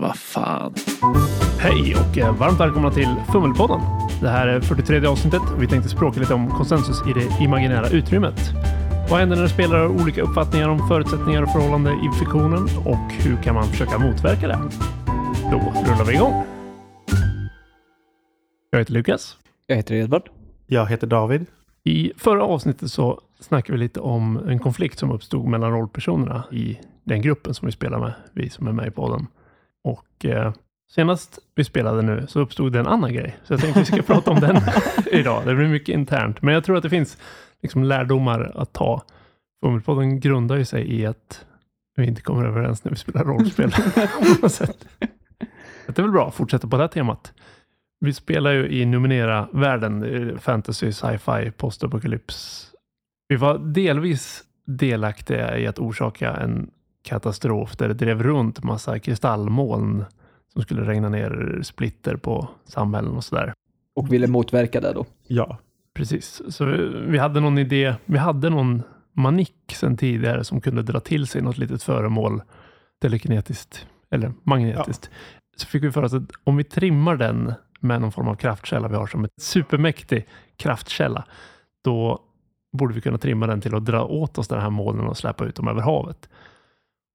Vad fan. Hej och eh, varmt välkomna till Fummelpodden. Det här är 43 avsnittet och vi tänkte språka lite om konsensus i det imaginära utrymmet. Vad händer när spelare har olika uppfattningar om förutsättningar och förhållande i fiktionen och hur kan man försöka motverka det? Då rullar vi igång. Jag heter Lukas. Jag heter Edvard. Jag heter David. I förra avsnittet så snackade vi lite om en konflikt som uppstod mellan rollpersonerna i den gruppen som vi spelar med, vi som är med i podden. Och eh, senast vi spelade nu så uppstod det en annan grej. Så jag tänkte vi ska prata om den idag. Det blir mycket internt, men jag tror att det finns liksom lärdomar att ta. Fummelpodden grundar ju sig i att vi inte kommer överens när vi spelar rollspel. Det är väl bra att fortsätta på det här temat. Vi spelar ju i Numenera-världen, eh, fantasy, sci-fi, postapokalyps. Vi var delvis delaktiga i att orsaka en katastrof där det drev runt massa kristallmoln som skulle regna ner splitter på samhällen och sådär. Och ville motverka det då. Ja. Precis, så vi, vi hade någon idé. Vi hade någon manick sedan tidigare som kunde dra till sig något litet föremål telekinetiskt eller magnetiskt. Så fick vi för oss att om vi trimmar den med någon form av kraftkälla vi har som ett supermäktig kraftkälla, då borde vi kunna trimma den till att dra åt oss den här molnen och släppa ut dem över havet.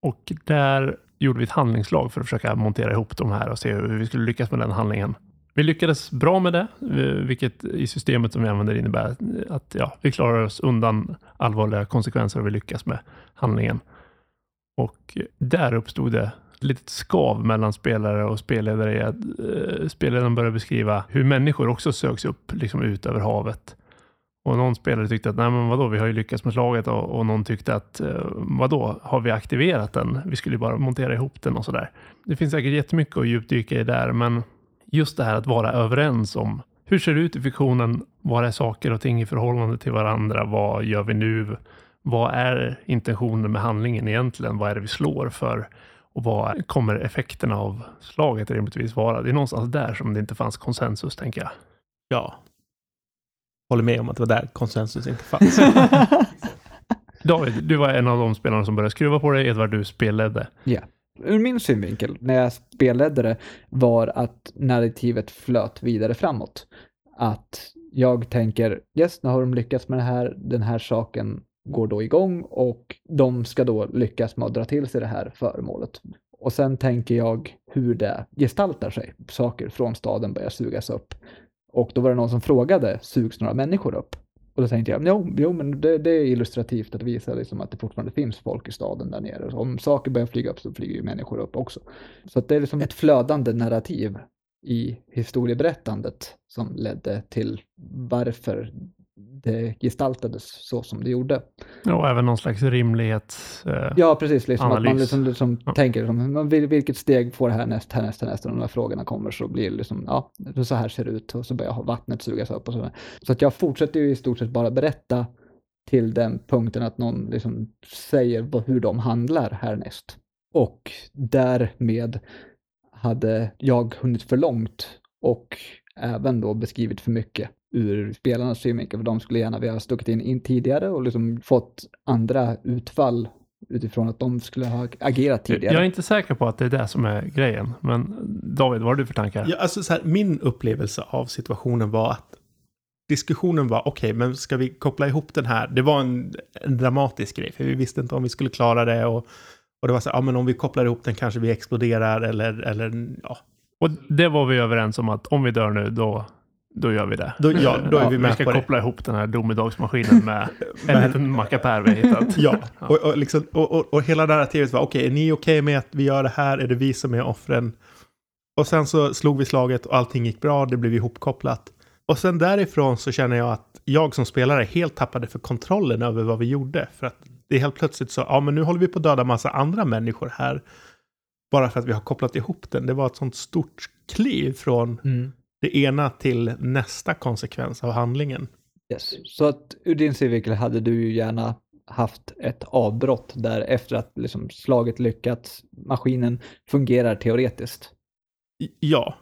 Och där gjorde vi ett handlingslag för att försöka montera ihop de här och se hur vi skulle lyckas med den handlingen. Vi lyckades bra med det, eh, vilket i systemet som vi använder innebär att ja, vi klarar oss undan allvarliga konsekvenser och vi lyckas med handlingen. Och där uppstod det ett litet skav mellan spelare och spelledare. Eh, spelledaren började beskriva hur människor också söks upp liksom ut över havet. Och någon spelare tyckte att nej men vadå, vi har ju lyckats med slaget och, och någon tyckte att eh, vadå, har vi aktiverat den? Vi skulle ju bara montera ihop den och sådär. Det finns säkert jättemycket att djupdyka i där, men just det här att vara överens om hur ser det ut i fiktionen? Vad är saker och ting i förhållande till varandra? Vad gör vi nu? Vad är intentionen med handlingen egentligen? Vad är det vi slår för? Och vad kommer effekterna av slaget rimligtvis vara? Det är någonstans där som det inte fanns konsensus, tänker jag. Ja. Håller med om att det var där konsensus inte fanns. David, du var en av de spelarna som började skruva på dig. Edvard, du spelledde. Ja. Ur min synvinkel, när jag spelledde det, var att narrativet flöt vidare framåt. Att jag tänker, yes, nu har de lyckats med det här, den här saken går då igång och de ska då lyckas med att dra till sig det här föremålet. Och sen tänker jag hur det gestaltar sig. Saker från staden börjar sugas upp. Och då var det någon som frågade, sugs några människor upp? Och då tänkte jag, jo, jo men det, det är illustrativt att visa liksom att det fortfarande finns folk i staden där nere. Så om saker börjar flyga upp så flyger ju människor upp också. Så att det är liksom ett flödande narrativ i historieberättandet som ledde till varför det gestaltades så som det gjorde. Och även någon slags rimlighet. Eh, Ja, precis. Liksom att man liksom, liksom Ja. tänker liksom, vilket steg får det här näst, härnäst, härnäst? Och när frågorna kommer så blir det liksom, ja, så här ser det ut och så börjar vattnet sugas upp och sådär. Så att jag fortsätter ju i stort sett bara berätta till den punkten att någon liksom säger hur de handlar härnäst. Och därmed hade jag hunnit för långt och även då beskrivit för mycket ur spelarnas synvinkel, för de skulle gärna vilja ha stuckit in, in tidigare och liksom fått andra utfall utifrån att de skulle ha agerat tidigare. jag är inte säker på att det är det som är grejen. Men David, vad har du för tankar? ja, alltså så här, min upplevelse av situationen var att diskussionen var okej, men ska vi koppla ihop den här? Det var en, en dramatisk grej, för vi visste inte om vi skulle klara det och, och det var så här, ja men om vi kopplar ihop den kanske vi exploderar eller, eller ja, Och det var vi överens om att om vi dör nu, då, då gör vi det. då, ja, då är vi med vi ska på det. koppla ihop den här domedagsmaskinen med en liten mackapär vi har hittat. Ja, och, och, liksom, och, och, och hela narrativet var okej, är ni okej med att vi gör det här? Är det vi som är offren? Och sen så slog vi slaget och allting gick bra, det blev ihopkopplat. Och sen därifrån så känner jag att jag som spelare helt tappade för kontrollen över vad vi gjorde. För att det är helt plötsligt så, ja men nu håller vi på att döda massa andra människor här. Bara för att vi har kopplat ihop den. Det var ett sånt stort kliv från Mm. Det ena till nästa konsekvens av handlingen. Yes. Så att ur din synvinkel hade du ju gärna haft ett avbrott där efter att liksom slaget lyckats, maskinen fungerar teoretiskt. Ja,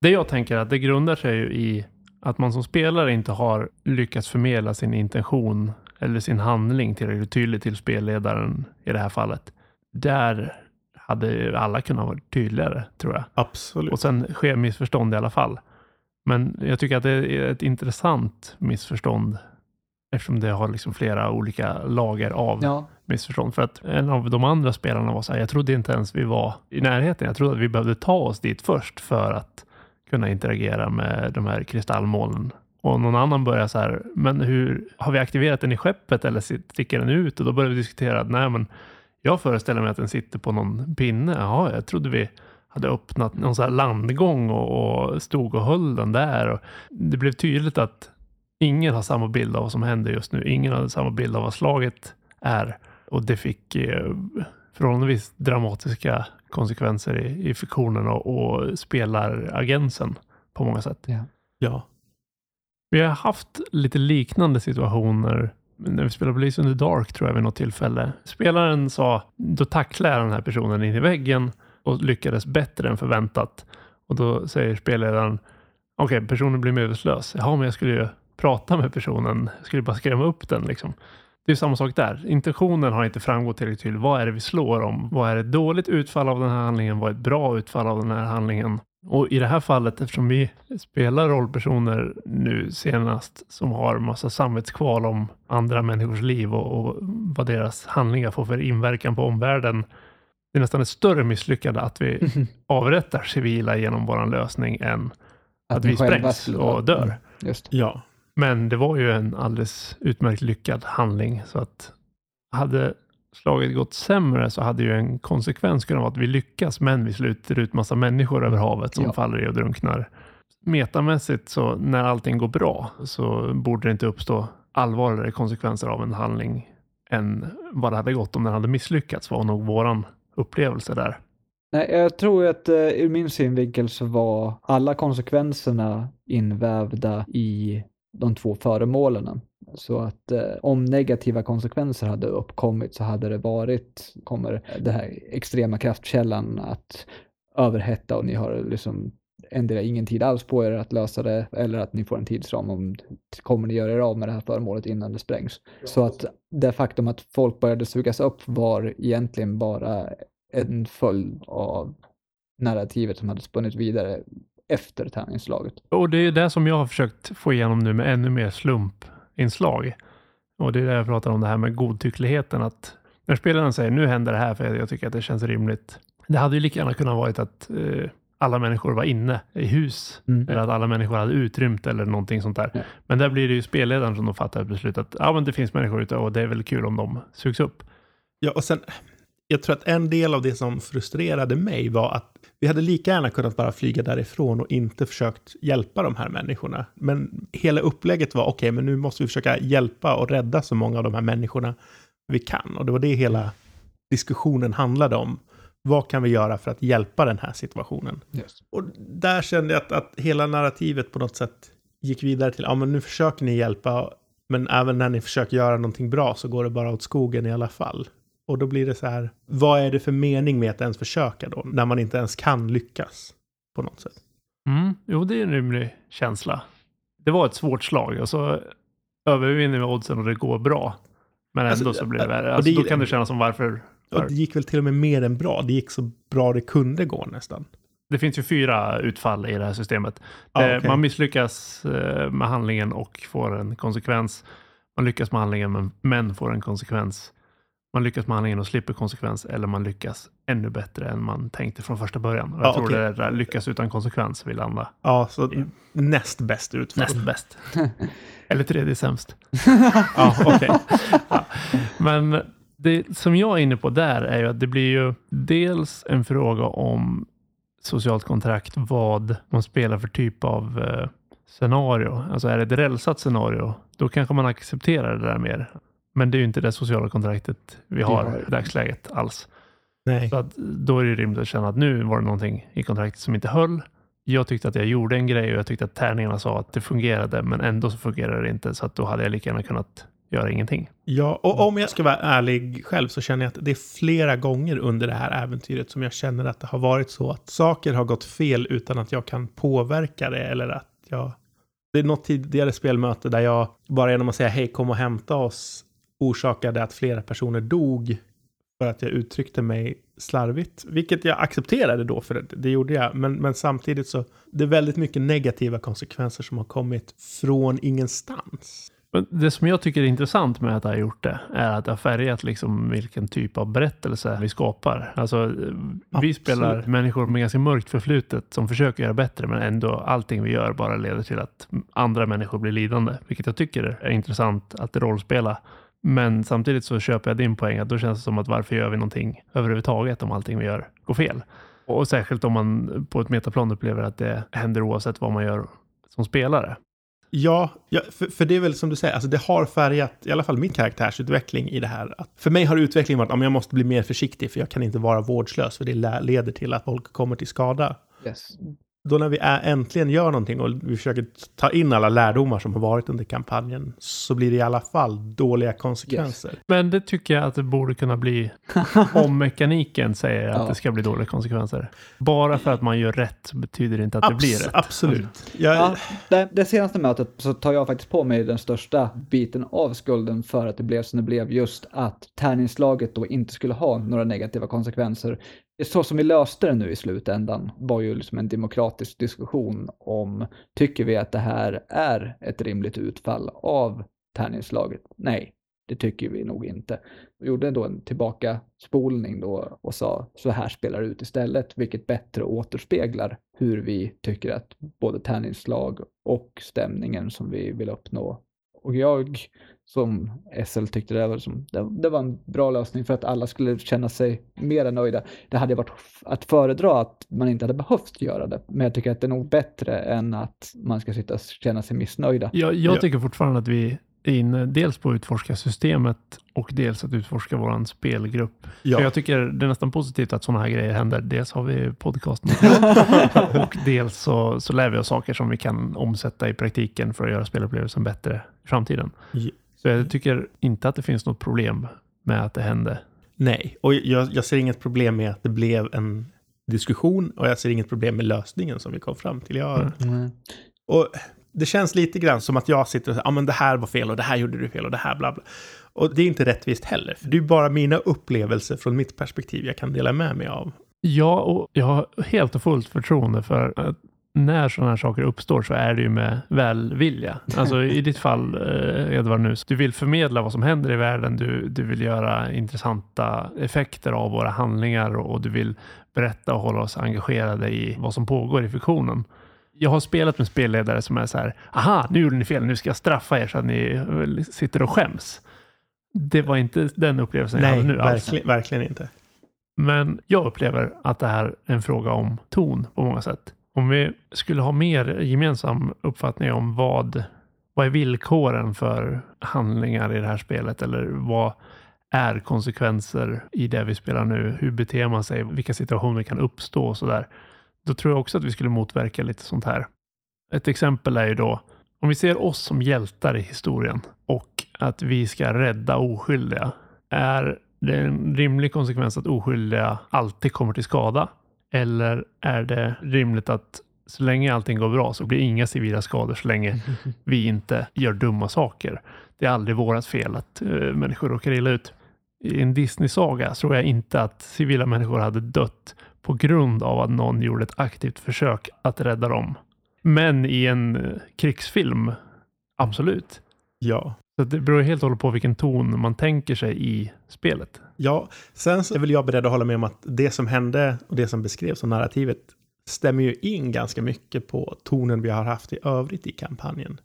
Det jag tänker att det grundar sig ju i att man som spelare inte har lyckats förmedla sin intention eller sin handling tillräckligt tydligt till spelledaren i det här fallet. Där hade ju alla kunnat vara tydligare, tror jag. Absolut. Och sen sker missförstånd i alla fall. Men jag tycker att det är ett intressant missförstånd eftersom det har liksom flera olika lager av Ja, missförstånd. För att en av de andra spelarna var så här, jag trodde inte ens vi var i närheten. Jag trodde att vi behövde ta oss dit först för att kunna interagera med de här kristallmolnen. Och någon annan börjar så här, men hur har vi aktiverat den i skeppet eller sticker den ut? Och då börjar vi diskutera, nej men jag föreställer mig att den sitter på någon pinne. Jaha, jag trodde vi hade öppnat någon så här landgång och, och stod och höll den där. Och det blev tydligt att ingen har samma bild av vad som händer just nu. Ingen har samma bild av vad slaget är. Och det fick eh, förhållandevis dramatiska konsekvenser i, i fiktionen och, och spelaragensen på många sätt. ja. Ja. Vi har haft lite liknande situationer när vi spelade Police in the Dark tror jag vid något tillfälle. Spelaren sa, då tacklade jag den här personen in i väggen och lyckades bättre än förväntat. Och då säger spelledaren, okej, personen blir medvetslös. Jaha, men jag skulle ju prata med personen. Jag skulle bara skrämma upp den liksom. Det är samma sak där. Intentionen har inte framgått tillräckligt tydligt. Vad är det vi slår om? Vad är ett dåligt utfall av den här handlingen? Vad är ett bra utfall av den här handlingen? Och i det här fallet, eftersom vi spelar rollpersoner nu senast som har massa samvetskval om andra människors liv och, och vad deras handlingar får för inverkan på omvärlden. Det är nästan ett större misslyckande att vi avrättar civila genom våran lösning än att, ni vi sprängs och dör. Mm. Ja. Men det var ju en alldeles utmärkt lyckad handling. Så att hade slaget gått sämre så hade ju en konsekvens kunnat vara att vi lyckas men vi sluter ut massa människor över havet som Ja. faller i och drunknar. Metamässigt så när allting går bra så borde det inte uppstå allvarligare konsekvenser av en handling än vad det hade gått om den hade misslyckats var nog våran upplevelse där. Nej, jag tror att eh, ur min synvinkel så var alla konsekvenserna invävda i de två föremålen. Så att eh, om negativa konsekvenser hade uppkommit så hade det varit, kommer den här extrema kraftkällan att överhetta och ni har liksom ändra ingen tid alls på er att lösa det eller att ni får en tidsram om kommer ni göra er av med det här föremålet innan det sprängs. Så att det faktum att folk började sugas upp var egentligen bara en följd av narrativet som hade spunnit vidare efter tärningslaget. Och det är det som jag har försökt få igenom nu med ännu mer slumpinslag. Och det är det jag pratar om det här med godtyckligheten. Att när spelaren säger nu händer det här för jag tycker att det känns rimligt. Det hade ju lika gärna kunnat varit att eh, alla människor var inne i hus. Mm. Eller att alla människor hade utrymt eller någonting sånt där. Ja. Men där blir det ju spelledaren som då fattar ett beslut att ja, men det finns människor ute och det är väl kul om de sugs upp. Ja, och sen, jag tror att en del av det som frustrerade mig var att vi hade lika gärna kunnat bara flyga därifrån och inte försökt hjälpa de här människorna. Men hela upplägget var, okej, men nu måste vi försöka hjälpa och rädda så många av de här människorna vi kan. Och det var det hela diskussionen handlade om. Vad kan vi göra för att hjälpa den här situationen? Just. Och där kände jag att, att hela narrativet på något sätt gick vidare till, ja men nu försöker ni hjälpa, men även när ni försöker göra någonting bra så går det bara åt skogen i alla fall. Och då blir det så här, vad är det för mening med att ens försöka då, när man inte ens kan lyckas på något sätt? Mm, jo, det är en rimlig känsla. Det var ett svårt slag och så övervinner vi oddsen och det går bra. Men ändå Alltså, så blir det värre. det- Alltså, då kan det kännas som varför. Och det gick väl till och med mer än bra, det gick så bra det kunde gå nästan. Det finns ju fyra utfall i det här systemet. Ja, Eh, okej. Man misslyckas eh, med handlingen och får en konsekvens. Man lyckas med handlingen men får en konsekvens. Man lyckas med handlingen och slipper konsekvens eller man lyckas ännu bättre än man tänkte från första början. Och jag Ja, tror okej. det där lyckas utan konsekvens vi landar Ja, så näst bäst utfall. näst bäst. eller tredje sämst. Ja, okej. Ja. Men det som jag är inne på där är ju att det blir ju dels en fråga om socialt kontrakt, vad man spelar för typ av eh, scenario. Alltså är det ett rälsat scenario, då kanske man accepterar det där mer. Men det är ju inte det sociala kontraktet vi har i dagsläget alls. Nej. Så att då är det rimligt att känna att nu var det någonting i kontraktet som inte höll. Jag tyckte att jag gjorde en grej och jag tyckte att tärningarna sa att det fungerade, men ändå så fungerade det inte. Så att då hade jag lika gärna kunnat göra ingenting. Ja, och om jag ska vara ärlig själv så känner jag att det är flera gånger under det här äventyret som jag känner att det har varit så att saker har gått fel utan att jag kan påverka det eller att jag... Det är något tidigare spelmöte där jag bara genom att säga hej, kom och hämta oss orsakade att flera personer dog för att jag uttryckte mig slarvigt. Vilket jag accepterade då, för det, det gjorde jag. Men, men samtidigt så, det är väldigt mycket negativa konsekvenser som har kommit från ingenstans. Men det som jag tycker är intressant med att ha gjort det är att det har färgat liksom vilken typ av berättelse vi skapar. Alltså, vi Absolut. spelar människor med ganska mörkt förflutet som försöker göra bättre men ändå allting vi gör bara leder till att andra människor blir lidande. Vilket jag tycker är intressant att rollspela. Men samtidigt så köper jag din poäng att då känns det som att varför gör vi någonting överhuvudtaget om allting vi gör går fel? Och särskilt om man på ett metaplan upplever att det händer oavsett vad man gör som spelare. Ja, ja för, för det är väl som du säger, alltså det har färgat i alla fall min karaktärsutveckling i det här. Att för mig har utvecklingen varit att jag måste bli mer försiktig för jag kan inte vara vårdslös för det leder till att folk kommer till skada. Yes. Då när vi är, äntligen gör någonting och vi försöker ta in alla lärdomar som har varit under kampanjen så blir det i alla fall dåliga konsekvenser. Men det tycker jag att det borde kunna bli om mekaniken säger att Ja. det ska bli dåliga konsekvenser. Bara för att man gör rätt betyder det inte att det blir Abs- rätt. Absolut. Jag, Ja, det, det senaste mötet så tar jag faktiskt på mig den största biten av skulden för att det blev som det blev just att tärningslaget då inte skulle ha några negativa konsekvenser. Så som vi löste det nu i slutändan var ju liksom en demokratisk diskussion om tycker vi att det här är ett rimligt utfall av tärningslaget? Nej, det tycker vi nog inte. Vi gjorde då en tillbakaspolning då och sa så här spelar det ut istället, vilket bättre återspeglar hur vi tycker att både tärningslag och stämningen som vi vill uppnå. Och jag som SL tyckte det var, som, det, det var en bra lösning för att alla skulle känna sig mer nöjda. Det hade varit att föredra att man inte hade behövt göra det, men jag tycker att det är nog bättre än att man ska sitta och känna sig missnöjda. Jag, jag Ja. tycker fortfarande att vi inne dels på att utforska systemet och dels att utforska vår spelgrupp. ja. För jag tycker det är nästan positivt att sådana här grejer händer. Dels har vi podcasten och dels så, så lär vi oss saker som vi kan omsätta i praktiken för att göra spelupplevelsen bättre i framtiden. Ja. Så jag tycker inte att det finns något problem med att det hände. Nej, och jag, jag ser inget problem med att det blev en diskussion och jag ser inget problem med lösningen som vi kom fram till. Jag, Mm. Mm. Och det känns lite grann som att jag sitter och säger, ja men det här var fel och det här gjorde du fel och det här bla bla. Och det är inte rättvist heller, för det är bara mina upplevelser från mitt perspektiv jag kan dela med mig av. Ja, och jag har helt och fullt förtroende för att när sådana här saker uppstår så är det ju med välvilja. Alltså i ditt fall, eh, Edvard, nu, du vill förmedla vad som händer i världen. Du, du vill göra intressanta effekter av våra handlingar och du vill berätta och hålla oss engagerade i vad som pågår i fiktionen. Jag har spelat med spelledare som är så här, aha, nu gjorde ni fel, nu ska jag straffa er så att ni eh, sitter och skäms. Det var inte den upplevelsen jag Nej, hade nu alls. verkligen, verkligen inte. Men jag upplever att det här är en fråga om ton på många sätt. Om vi skulle ha mer gemensam uppfattning om vad, vad är villkoren för handlingar i det här spelet eller vad är konsekvenser i det vi spelar nu? Hur beter man sig? Vilka situationer kan uppstå och sådär? Då tror jag också att vi skulle motverka lite sånt här. Ett exempel är ju då om vi ser oss som hjältar i historien och att vi ska rädda oskyldiga. Är det en rimlig konsekvens att oskyldiga alltid kommer till skada? Eller är det rimligt att så länge allting går bra så blir inga civila skador så länge vi inte gör dumma saker? Det är aldrig vårat fel att eh, människor råkar illa ut. I en Disney-saga tror jag inte att civila människor hade dött på grund av att någon gjorde ett aktivt försök att rädda dem. Men i en eh, krigsfilm, absolut. Ja. Så det beror helt och hållet på vilken ton man tänker sig i spelet. Ja, sen så är väl jag beredd att hålla med om att det som hände och det som beskrevs som narrativet stämmer ju in ganska mycket på tonen vi har haft i övrigt i kampanjen.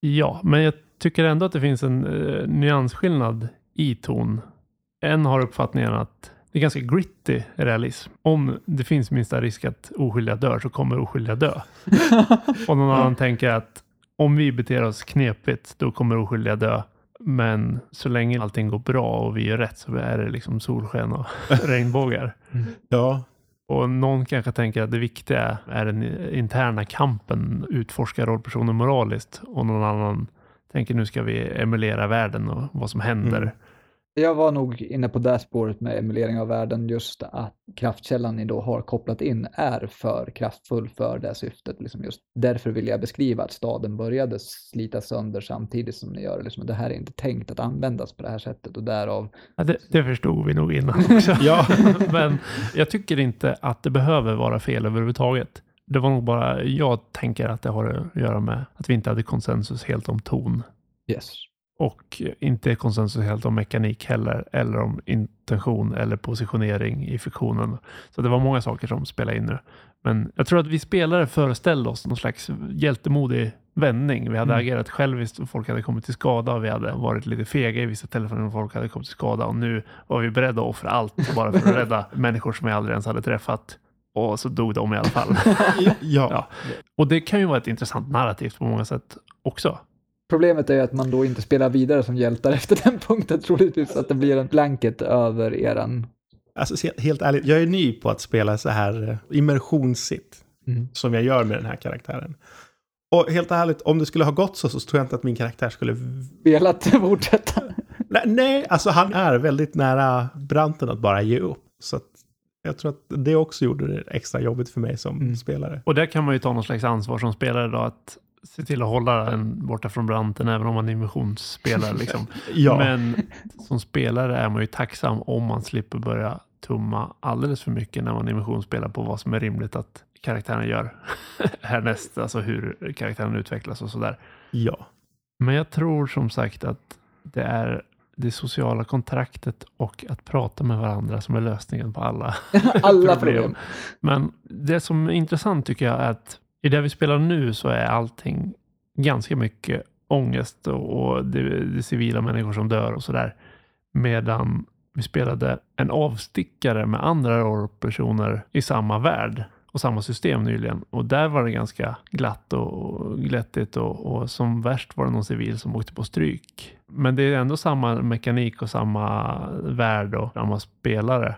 Ja, men jag tycker ändå att det finns en eh, nyansskillnad i ton. En har uppfattningen att det är ganska gritty realism. Om det finns minsta risk att oskyldiga dör så kommer oskyldiga dö. Och någon annan tänker att om vi beter oss knepigt då kommer oskyldiga dö. Men så länge allting går bra och vi gör rätt så är det liksom solsken och regnbågar. Ja, Och någon kanske tänker att det viktiga är den interna kampen, utforska rollpersonen moraliskt. Och någon annan tänker nu ska vi emulera världen och vad som händer. Mm. Jag var nog inne på det spåret med emulering av världen, just att kraftkällan ni då har kopplat in är för kraftfull för det syftet. Liksom just därför vill jag beskriva att staden började slita sönder samtidigt som ni gör det. Liksom, det här är inte tänkt att användas på det här sättet och därav. Ja, det, det förstod vi nog innan också. Ja. Men jag tycker inte att det behöver vara fel överhuvudtaget. Det var nog bara, jag tänker att det har att göra med att vi inte hade konsensus helt om ton. Yes. Och inte konsensus helt om mekanik heller, eller om intention eller positionering i fiktionen. Så det var många saker som spelade in nu. Men jag tror att vi spelare föreställde oss någon slags hjältemodig vändning. Vi hade Mm. agerat själviskt och folk hade kommit till skada och vi hade varit lite fega i vissa tillfällen och folk hade kommit till skada. Och nu var vi beredda att offra allt bara för att rädda människor som vi aldrig ens hade träffat. Och så dog de i alla fall. ja. Ja. Och det kan ju vara ett intressant narrativ på många sätt också. Problemet är ju att man då inte spelar vidare som hjältar efter den punkten troligtvis. Att det blir en blanket över eran. Alltså helt ärligt, jag är ny på att spela så här eh, immersionssigt. Mm. Som jag gör med den här karaktären. Och helt ärligt, om det skulle ha gått så så tror jag inte att min karaktär skulle... Velat fortsätta. Nej, nej alltså han är väldigt nära branten att bara ge upp. Så att jag tror att det också gjorde det extra jobbigt för mig som Mm. spelare. Och där kan man ju ta någon slags ansvar som spelare då att se till att hålla den borta från branten även om man är immersionsspelare. Liksom. Ja, Men som spelare är man ju tacksam om man slipper börja tumma alldeles för mycket när man immersionsspelar på vad som är rimligt att karaktären gör härnäst, alltså hur karaktären utvecklas och sådär. ja. Men jag tror som sagt att det är det sociala kontraktet och att prata med varandra som är lösningen på alla Alla Problem. problem. Men det som är intressant tycker jag är att i det vi spelar nu så är allting ganska mycket ångest och, det, det är civila människor som dör och sådär. Medan vi spelade en avstickare med andra rollpersoner i samma värld och samma system nyligen. Och där var det ganska glatt och glättigt och, och som värst var det någon civil som åkte på stryk. Men det är ändå samma mekanik och samma värld och samma spelare.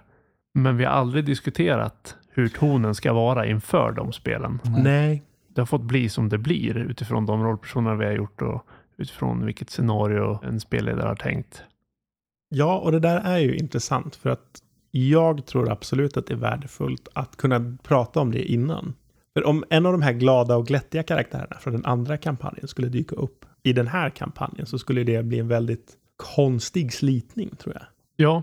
Men vi har aldrig diskuterat hur tonen ska vara inför de spelen. Nej. Det har fått bli som det blir utifrån de rollpersoner vi har gjort och utifrån vilket scenario en spelledare har tänkt. Ja, och det där är ju intressant för att jag tror absolut att det är värdefullt att kunna prata om det innan. För om en av de här glada och glättiga karaktärerna från den andra kampanjen skulle dyka upp i den här kampanjen så skulle det bli en väldigt konstig slitning tror jag. Ja,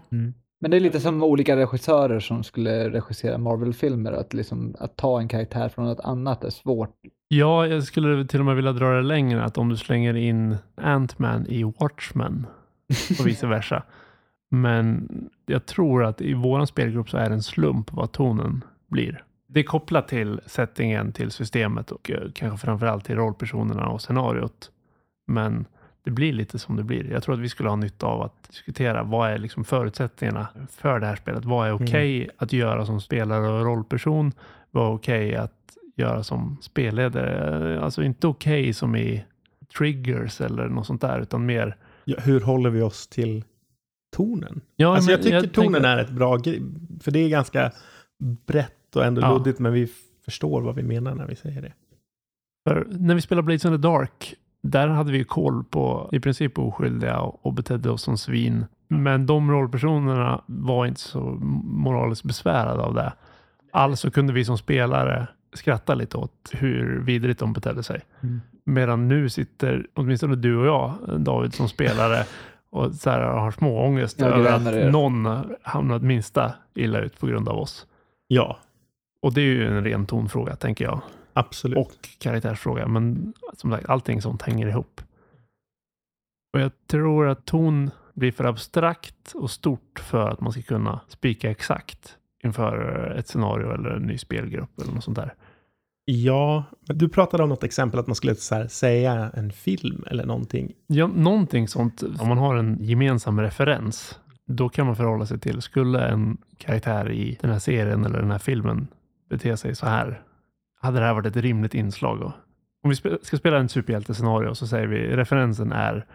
Men det är lite som olika regissörer som skulle regissera Marvel-filmer. Att, liksom, att ta en karaktär från något annat är svårt. ja, jag skulle till och med vilja dra det längre att om du slänger in Ant-Man i Watchmen och vice versa. Men jag tror att i vår spelgrupp så är det en slump vad tonen blir. Det är kopplat till settingen, till systemet och eh, kanske framförallt till rollpersonerna och scenariot. Men det blir lite som det blir. Jag tror att vi skulle ha nytta av att diskutera vad är liksom förutsättningarna för det här spelet. Vad är okej att göra som spelare och rollperson? Vad är okej att göra som spelledare? Alltså inte okej som i triggers eller något sånt där, utan mer Ja, hur håller vi oss till tonen? Ja, alltså men jag tycker tonen tänker- är ett bra grej, för det är ganska brett och ändå Ja. luddigt, men vi förstår vad vi menar när vi säger det. För när vi spelade Blades in the Dark, där hade vi koll på i princip oskyldiga och, betedde oss som svin. Men de rollpersonerna var inte så moraliskt besvärade av det. Alltså kunde vi som spelare skratta lite åt hur vidrigt de betedde sig. Mm. Medan nu sitter åtminstone du och jag, David, som spelare och så här, har små ångest Ja, över er. att någon hamnat minsta illa ut på grund av oss. Ja, Och det är ju en ren tonfråga, tänker jag absolut. och karaktärsfråga. Men som sagt, allting sånt hänger ihop. Och jag tror att ton blir för abstrakt och stort för att man ska kunna spika exakt inför ett scenario eller en ny spelgrupp eller något sånt där. Ja, men du pratade om något exempel att man skulle säga en film eller någonting. Ja, någonting sånt. Om man har en gemensam referens, då kan man förhålla sig till, skulle en karaktär i den här serien eller den här filmen bete sig så här? Hade det här varit ett rimligt inslag? Då? Om vi ska spela en superhjältescenario så säger vi referensen är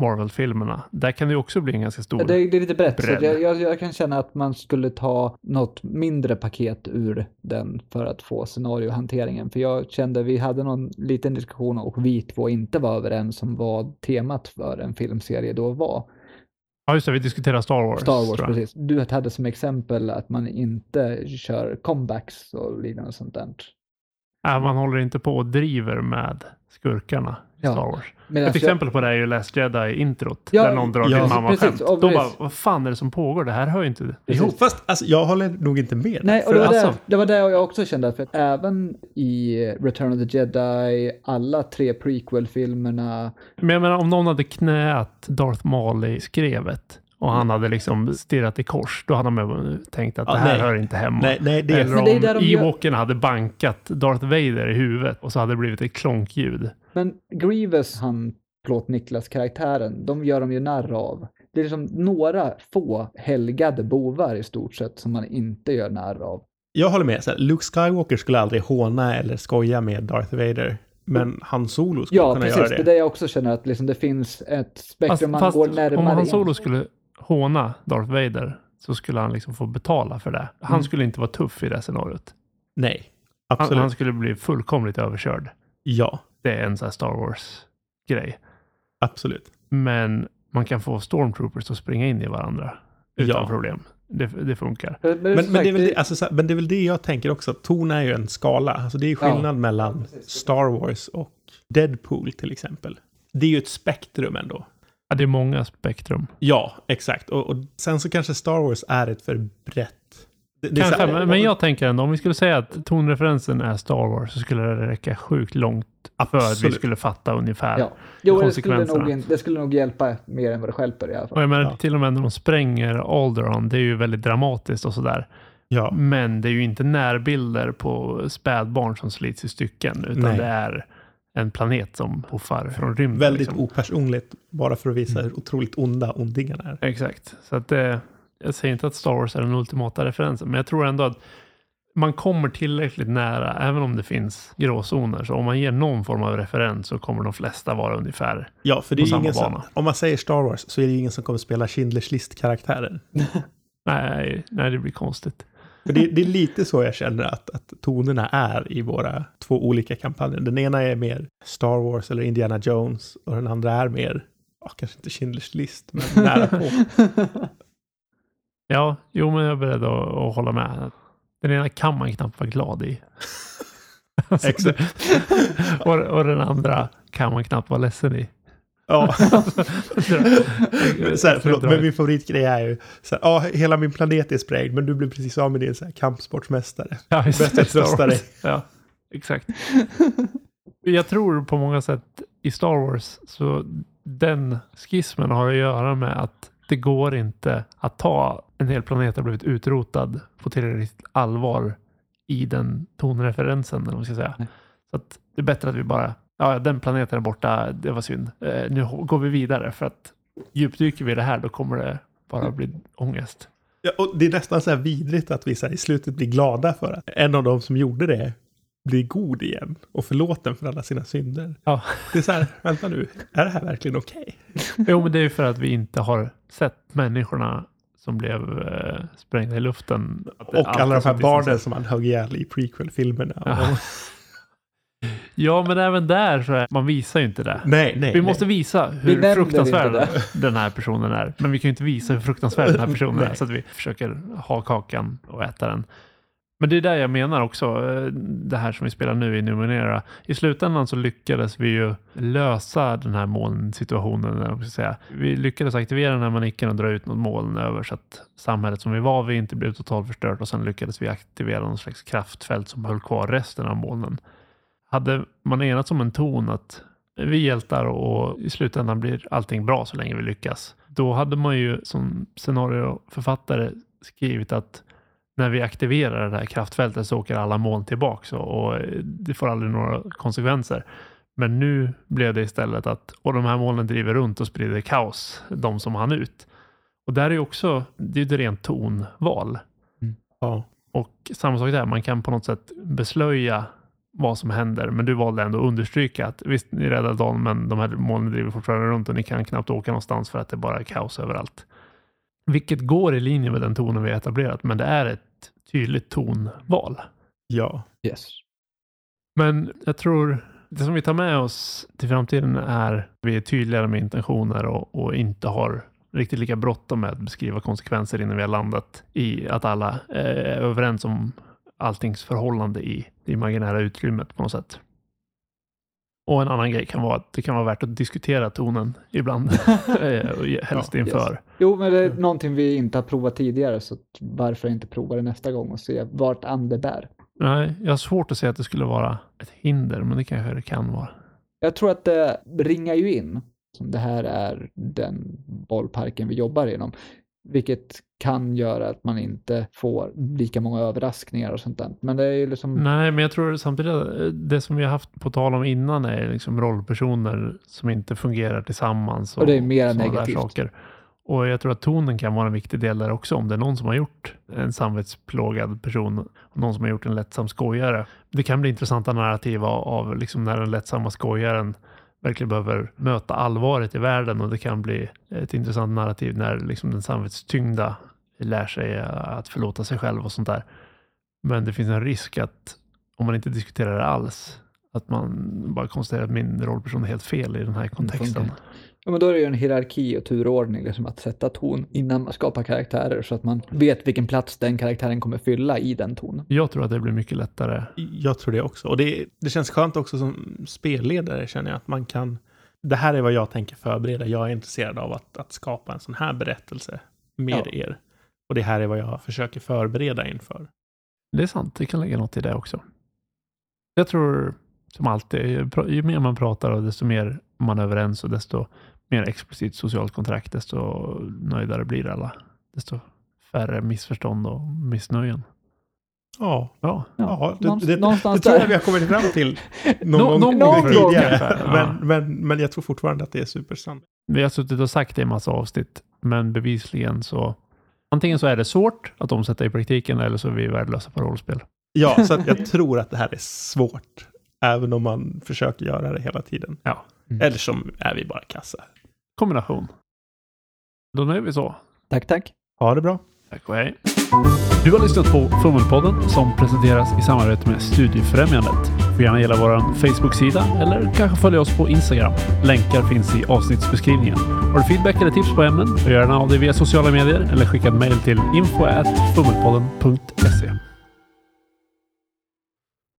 Marvel-filmerna. Där kan det också bli en ganska stor... Det, det är lite brett, så bredd. jag, jag, jag kan känna att man skulle ta något mindre paket ur den för att få scenariohanteringen. För jag kände vi hade någon liten diskussion och vi två inte var överens om vad temat för en filmserie då var. Ja, just det. Vi diskuterar Star Wars. Star Wars, precis. Du hade som exempel att man inte kör comebacks och liknande sånt där. Ja, man håller inte på och driver med skurkarna i Ja. Star Wars. Medan Ett exempel på det är ju Last Jedi-introt. Ja, där någon drar ja, till mamma precis, skämt. och Då precis. bara, vad fan är det som pågår? Det här hör ju inte Precis. ihop. Fast alltså, jag håller nog inte med. Nej, och det var, alltså- det, det var det jag också kände, att för att även i Return of the Jedi, alla tre prequel-filmerna, Men jag menar om någon hade knät Darth Maul i skrevet och han hade liksom stirrat i kors, då hade man tänkt att Ja, det här nej. hör inte hemma. Nej, nej, det är... Eller Men om det de gör- Ewoken hade bankat Darth Vader i huvudet och så hade det blivit ett klonkljud. men Grievous, han, förlåt Niklas-karaktären, de gör de ju narr av. Det är liksom några få helgade bovar i stort sett som man inte gör narr av. Jag håller med. Så här, Luke Skywalker skulle aldrig håna eller skoja med Darth Vader. Men Han Solo skulle Ja, kunna precis. göra Det det. är det jag också känner att liksom det finns ett spektrum Fast, man fast går om närmare Han in. Solo skulle håna Darth Vader så skulle han liksom få betala för det. Han Mm. skulle inte vara tuff i det scenariot. Nej, Han, absolut. han skulle bli fullkomligt överkörd. Ja, Det är en sån här Star Wars-grej. absolut. Men man kan få stormtroopers att springa in i varandra utan Ja. problem. Det, det funkar. Men, Men, men, det är väl det, alltså, men det är väl det jag tänker också. Ton är ju en skala. Alltså, det är ju Ja. skillnad mellan Star Wars och Deadpool till exempel. Det är ju ett spektrum ändå. Ja, det är många spektrum. Ja, exakt. Och, och sen så kanske Star Wars är ett för brett... Det, det Kanske, här- men, men jag tänker ändå om vi skulle säga att tonreferensen är Star Wars så skulle det räcka sjukt långt för att vi skulle fatta ungefär. Ja. Jo, det skulle, konsekvenserna. nog, det skulle nog hjälpa mer än vad det stjälper i alla Och fall. jag menar Ja. till och med när de spränger Alderon, det är ju väldigt dramatiskt och sådär. Ja, Men det är ju inte närbilder på spädbarn som slits i stycken, utan Nej. det är en planet som puffar från rymden. väldigt liksom. opersonligt. Bara för att visa hur otroligt onda ondingarna är. Exakt. Så att det, jag säger inte att Star Wars är den ultimata referensen, men jag tror ändå att man kommer tillräckligt nära, även om det finns gråzoner. Så om man ger någon form av referens så kommer de flesta vara ungefär. Ja, för det På är samma ingen som, bana. om man säger Star Wars så är det ingen som kommer spela Schindler's List-karaktärer. Nej, nej det blir konstigt. För det, det är lite så jag känner att, att tonerna är i våra två olika kampanjer. Den ena är mer Star Wars eller Indiana Jones och den andra är mer, ja, kanske inte Schindler's List, men nära på. Ja, jo, men jag är beredd att, att hålla med. Den ena kan man knappt vara glad i. Alltså, Exakt. och, och den andra kan man knappt vara ledsen i. Ja, så här, förlåt, men min favoritgrej är ju så här, ja, hela min planet är sprängd, men du blir precis av med din så här, kampsportsmästare. Ja, Bäst att trösta dig. Ja, exakt. Jag tror på många sätt i Star Wars så den skismen har att göra med att det går inte att ta en hel planet har blivit utrotad på tillräckligt allvar i den tonreferensen, eller vad ska säga. Nej. Så att det är bättre att vi bara, ja, den planeten är borta, det var synd. Eh, nu går vi vidare för att djupdyker vi i det här, då kommer det bara bli ångest. Ja, och det är nästan så här vidrigt att vi så i slutet blir glada för att en av dem som gjorde det blir god igen och förlåten för alla sina synder. Ja. Det är så här, vänta nu, är det här verkligen okej? Jo, men det är ju för att vi inte har sett människorna som blev eh, sprängda i luften. Och alla de här barnen en- som han högg ihjäl i prequel-filmerna. Ja. Ja, men även där så är man visar ju inte det. Nej, nej. Vi måste visa hur fruktansvärd den här personen är. Men vi kan ju inte visa hur fruktansvärd den här personen är. Nej. Så att vi försöker ha kakan och äta den. Men det är där jag menar också, eh, det här som vi spelar nu i Numenera. I slutändan så lyckades vi ju lösa den här molnsituationen. säga. Vi lyckades aktivera den här manicken och dra ut något moln över så att samhället som vi var vid inte blev totalförstört och sen lyckades vi aktivera någon slags kraftfält som höll kvar resten av molnen. Hade man enats om en ton att vi hjältar och i slutändan blir allting bra så länge vi lyckas. Då hade man ju som scenarioförfattare skrivit att när vi aktiverar det här kraftfältet så åker alla moln tillbaks och, och det får aldrig några konsekvenser. Men nu blev det istället att och de här molnen driver runt och sprider kaos, de som hann ut. Och där är också, det är ett rent tonval. Ja. Och samma sak där, man kan på något sätt beslöja vad som händer, men du valde ändå att understryka att visst, ni räddade dagen, men de här molnen driver fortfarande runt och ni kan knappt åka någonstans för att det bara är kaos överallt. Vilket går i linje med den tonen vi har etablerat, men det är ett tydligt tonval. ja. Yes. Men jag tror det som vi tar med oss till framtiden är att vi är tydligare med intentioner och, och inte har riktigt lika bråttom med att beskriva konsekvenser innan vi har landat i att alla är överens om alltings förhållande i det imaginära utrymmet på något sätt. Och en annan grej kan vara att det kan vara värt att diskutera tonen ibland, eh, helst inför. Yes. Jo, men det är någonting vi inte har provat tidigare, så varför inte prova det nästa gång och se vart ande bär. Nej, jag har svårt att säga att det skulle vara ett hinder, men det kanske det kan vara. Jag tror att det ringar ju in, som det här är den bollparken vi jobbar inom, vilket kan göra att man inte får lika många överraskningar och sånt där. Men det är ju liksom... Nej, men jag tror samtidigt att det som vi har haft på tal om innan är liksom rollpersoner som inte fungerar tillsammans. Och, och det är mer negativt. Saker. Och jag tror att tonen kan vara en viktig del där också. Om det är någon som har gjort en samvetsplågad person och någon som har gjort en lättsam skojare. Det kan bli intressanta narrativ av, av liksom när den lättsamma skojaren verkligen behöver möta allvaret i världen och det kan bli ett intressant narrativ när liksom den samvetstyngda lär sig att förlåta sig själv och sånt där. Men det finns en risk att om man inte diskuterar det alls, att man bara konstaterar att min rollperson är helt fel i den här kontexten. Ja, men då är det ju en hierarki och turordning, liksom att sätta ton innan man skapar karaktärer så att man vet vilken plats den karaktären kommer fylla i den tonen. Jag tror att det blir mycket lättare. Jag tror det också. Och det, det känns skönt också som spelledare känner jag att man kan. Det här är vad jag tänker förbereda. Jag är intresserad av att, att skapa en sån här berättelse med ja. er. Och det här är vad jag försöker förbereda inför. Det är sant, det kan lägga något i det också. Jag tror som alltid, ju mer man pratar och desto mer man är överens och desto mer explicit socialt kontrakt, desto nöjdare blir alla. Desto färre missförstånd och missnöjen. Ja, ja. ja det, det, det, det tror jag vi har kommit fram till någon, någon gång tidigare. Men, men, men jag tror fortfarande att det är supersant. Vi har suttit och sagt det i massa avsnitt, men bevisligen så antingen så är det svårt att omsätta i praktiken eller så är vi värdelösa på rollspel. Ja, så jag tror att det här är svårt, även om man försöker göra det hela tiden. Ja. Mm. Eller så är vi bara kassa. Kombination. Då nöjer vi så. Tack, tack. Ha det bra. Tack och hej. Du har lyssnat på Fummelpodden som presenteras i samarbete med Studiefrämjandet. Du får gärna gilla vår Facebook-sida eller kanske följa oss på Instagram. Länkar finns i avsnittsbeskrivningen. Har du feedback eller tips på ämnen, gör gärna av dig via sociala medier eller skicka ett mejl till info.fummelpodden.se.